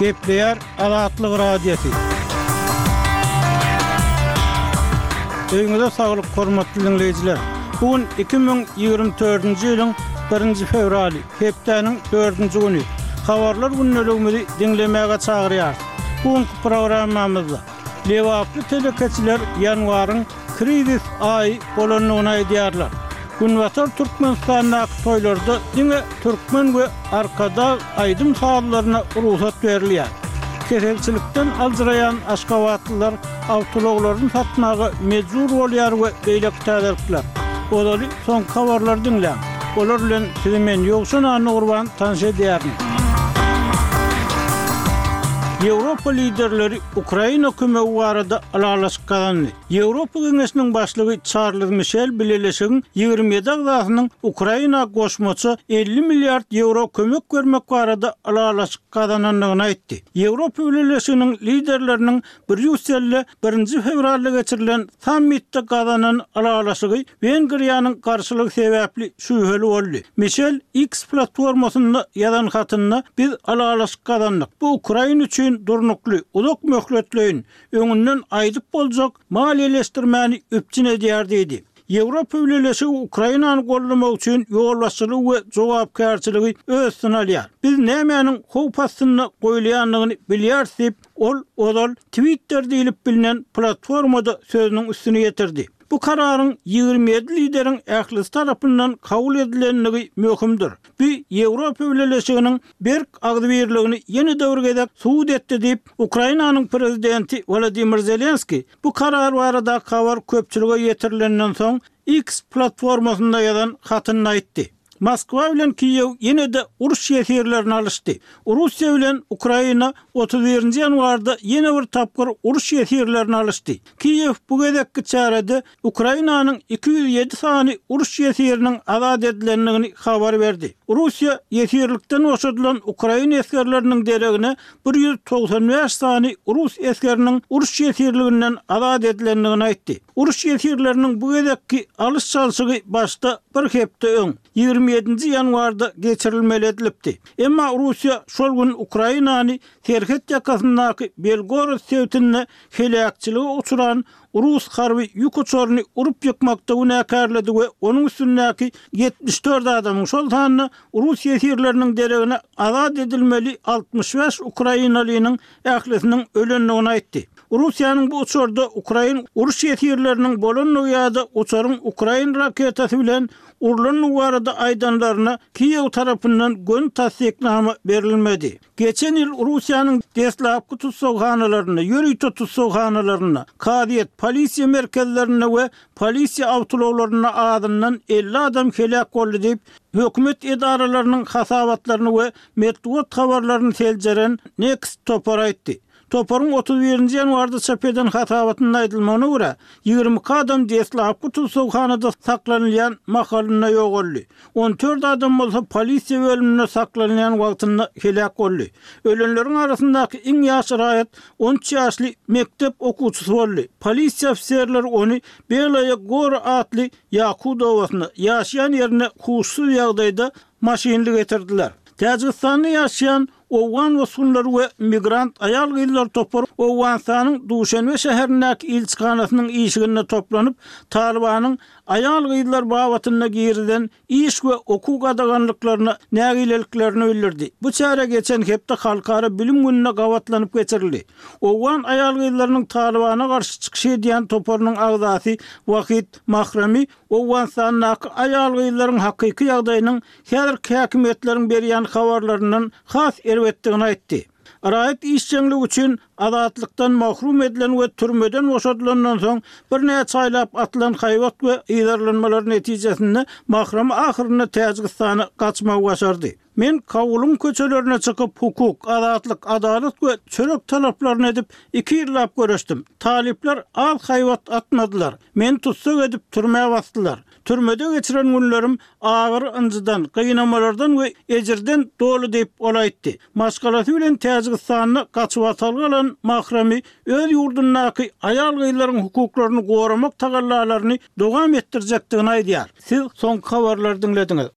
Gepleýär Azatlyk Radiosy. Öýüňize saglyk, hormatly diňleýjiler! Bu gün iki müň ýigrimi dördünji ýylyň birinji fewraly, hepdäniň dördünji güni. Habarlar gündeligimizi diňlemäge çagyrýarys. Bu günki programmamyzda Lebaply telekeçiler ýanwaryň krizis aýy bolandygyny aýdýarlar. Günbatar Türkmenistandaky toýlarda diňe türkmen we arkadag aýdym-sazlaryna rugsat berilýär. Keselçilikden aljyraýan aşgabatlylar awtoulaglaryny satmaga mejbur bolýar we beýleki täzelikler. Ozaly Soňky habarlary diňläň. Olar bilen sizi men Ýowşan Annagurban tanyş edýärin. Ýewropa liderleri Ukraina kömegi barada ylalaşyk gazandy. Ýewropa Geňeşiniň başlygy Çarlz Mişel bileleşigiň ýigrimi ýedi agzasynyň Ukraina goşmaça elli milliard ýewro kömek bermek barada ylalaşyk gazanandygyny aýtdy. Ýewropa Bileleşiginiň liderleriniň Brýusselde birinji fewralda geçirilen sammitde gazanan ylalaşygy Wengriýanyň garşylygy sebäpli şübheli boldy. Mişel X platformasynda ýazan hatynda, Biz ylalaşyk gazandyk. Bu Ukraina üçin durnukly, uzak möhletleýin, öňünden aýdyp boljak maliýeleşdirmäni üpjün edýär diýdi. Ýewropa Bileleşigi Ukrainany goldamak üçin ýolbaşçylygy we jogapkärçiligi öz üstüne alýar. Biz nämäniň howp astynda goýulýandygyny bilýäris diýip, Ol ozal Twitter diýlip bilinen platformada sözüniň üstüni ýetirdi. Bu kararyň ýigrimi ýedi lideriň ählisi tarapyndan kabul edilendigi möhümdir. Bu Ýewropa Bileleşiginiň berk agzybirligini ýene-de bir gezek subut etdi diýip, Ukrainanyň prezidenti Wolodymyr Zelenski bu karar baradaky habar köpçülige ýetirilenden soň X platformasynda ýazan hatynda aýtdy. Moskwa bilen Kiýew ýene-de uruş ýesirlerini alyşdy. Russiýa bilen Ukraina otuz birinji ýanwarda ýene bir tapgyr uruş ýesirlerini alyşdy. Kiýew bu gezekki çärede Ukrainanyň iki ýüz ýedi sany uruş ýesiriniň azat edilendigini habar berdi. Russiýa ýesirlikden boşadylan ukrain esgerleriniň deregine bir ýüz togsan bäş sany rus esgeriniň uruş ýesirliginden azat edilendigini aýtdy. Uruş ýesirleriniň bu gezekki alyş-çalşygy başda bir hepde öň, ýigrimi ýedinji ýanwarda geçirilmeli edilipdi. Emma Russiýa şol gün Ukrainany serhet ýakasyndaky Belgorod sebitinde heläkçilige uçran rus harby ýük uçaryny urup ýykmakda günäkärledi we onuň üstündäki ýetmiş dört adamyň, şol sanda rus ýesirleriniň deregine azat edilmeli altmyş bäş ukrainalynyň ählisiniň ölendigini aýtdy. Russiýanyň bu uçarda ukrain uruş ýesirleriniň bolandygy ýa-da uçaryň ukrain raketasy bilen urlandygy barada aýdanlaryna Kiýew tarapyndan göni tassyknama berilmedi. Geçen ýyl Russiýanyň deslapky tussaghanalaryna, ýörite tussaghanalarynda, kazyýet, polisiýa merkezlerinde we polisiýa awtoulaglarynda azyndan elli adam heläk boldy diýip, hökümet edaralarynyň hasabatlaryny we metbugat habarlaryny seljeren Next topary aýtdy. Toparyň otuz birinji ýanwarda çap eden hasabatynda aýdylmagyna görä, ýigrimi iki adam deslapky tussaghanada saklanylýan mahalynda ýogaldy. On dört adam bolsa polisiýa bölüminde saklanylýan wagtynda heläk boldy. Ölenleriň arasyndaky iň ýaş raýat on üç ýaşly mekdep okuwçysy boldy. Polisiýa ofiserleri ony Belaýa Gora atly Ýakut obasynda, ýaşaýan ýerine huşsuz ýagdaýda maşynly getirdiler. Täjigistanly ýaşaýan Owgan bosgunlary we migrant aýal-gyzlar topary Owganystanyň Duşenbe şäherindäki ilçihanasynyň işiginde toplanyp, Talybanyň aýal-gyzlar babatynda girizen iş we okuw gadaganlyklaryna nägileliklerini bildirdi. Bu çäre geçen hepde Halkara bilim gününe gabatlanyp geçirildi. Owgan aýal-gyzlarynyň Talybana garşy çykyş edýän toparynyň agzasy Wahid Mahrami Owganystandaky aýal-gyzlaryň hakyky ýagdaýynyň häzirki häkimiýetleriň berýän habarlaryndan has erbetdigini aýtdy. Raýat işjeňligi üçin azatlykdan mahrum edilen we türmeden boşadylandan soň birnäçe aýlap atylan haýbat we yzarlanmalar netijesinde Mahram ahyrynda Täjigistana gaçmagy başardy. Men Kabulyň köçelerine çykyp, hukuk, azatlyk, adalat we çörek talaplaryny edip, iki ýyllap göreşdim. Talyplar az haýbat atmadylar. Meni tussag edip, türmä basdylar. Türmede geçiren günlerim agyr ynjydan, gynamalardan we ejirden doly diýip, ol aýtdy. Maşgalasy bilen Täjigistanda gaçybatalga alan Mahrami öz ýurdundaky aýal-gyzlaryň hukuklaryny goramak tagallalaryny dowam etdirjekdigini aýdýar. Siz soňky habarlary diňlediňiz.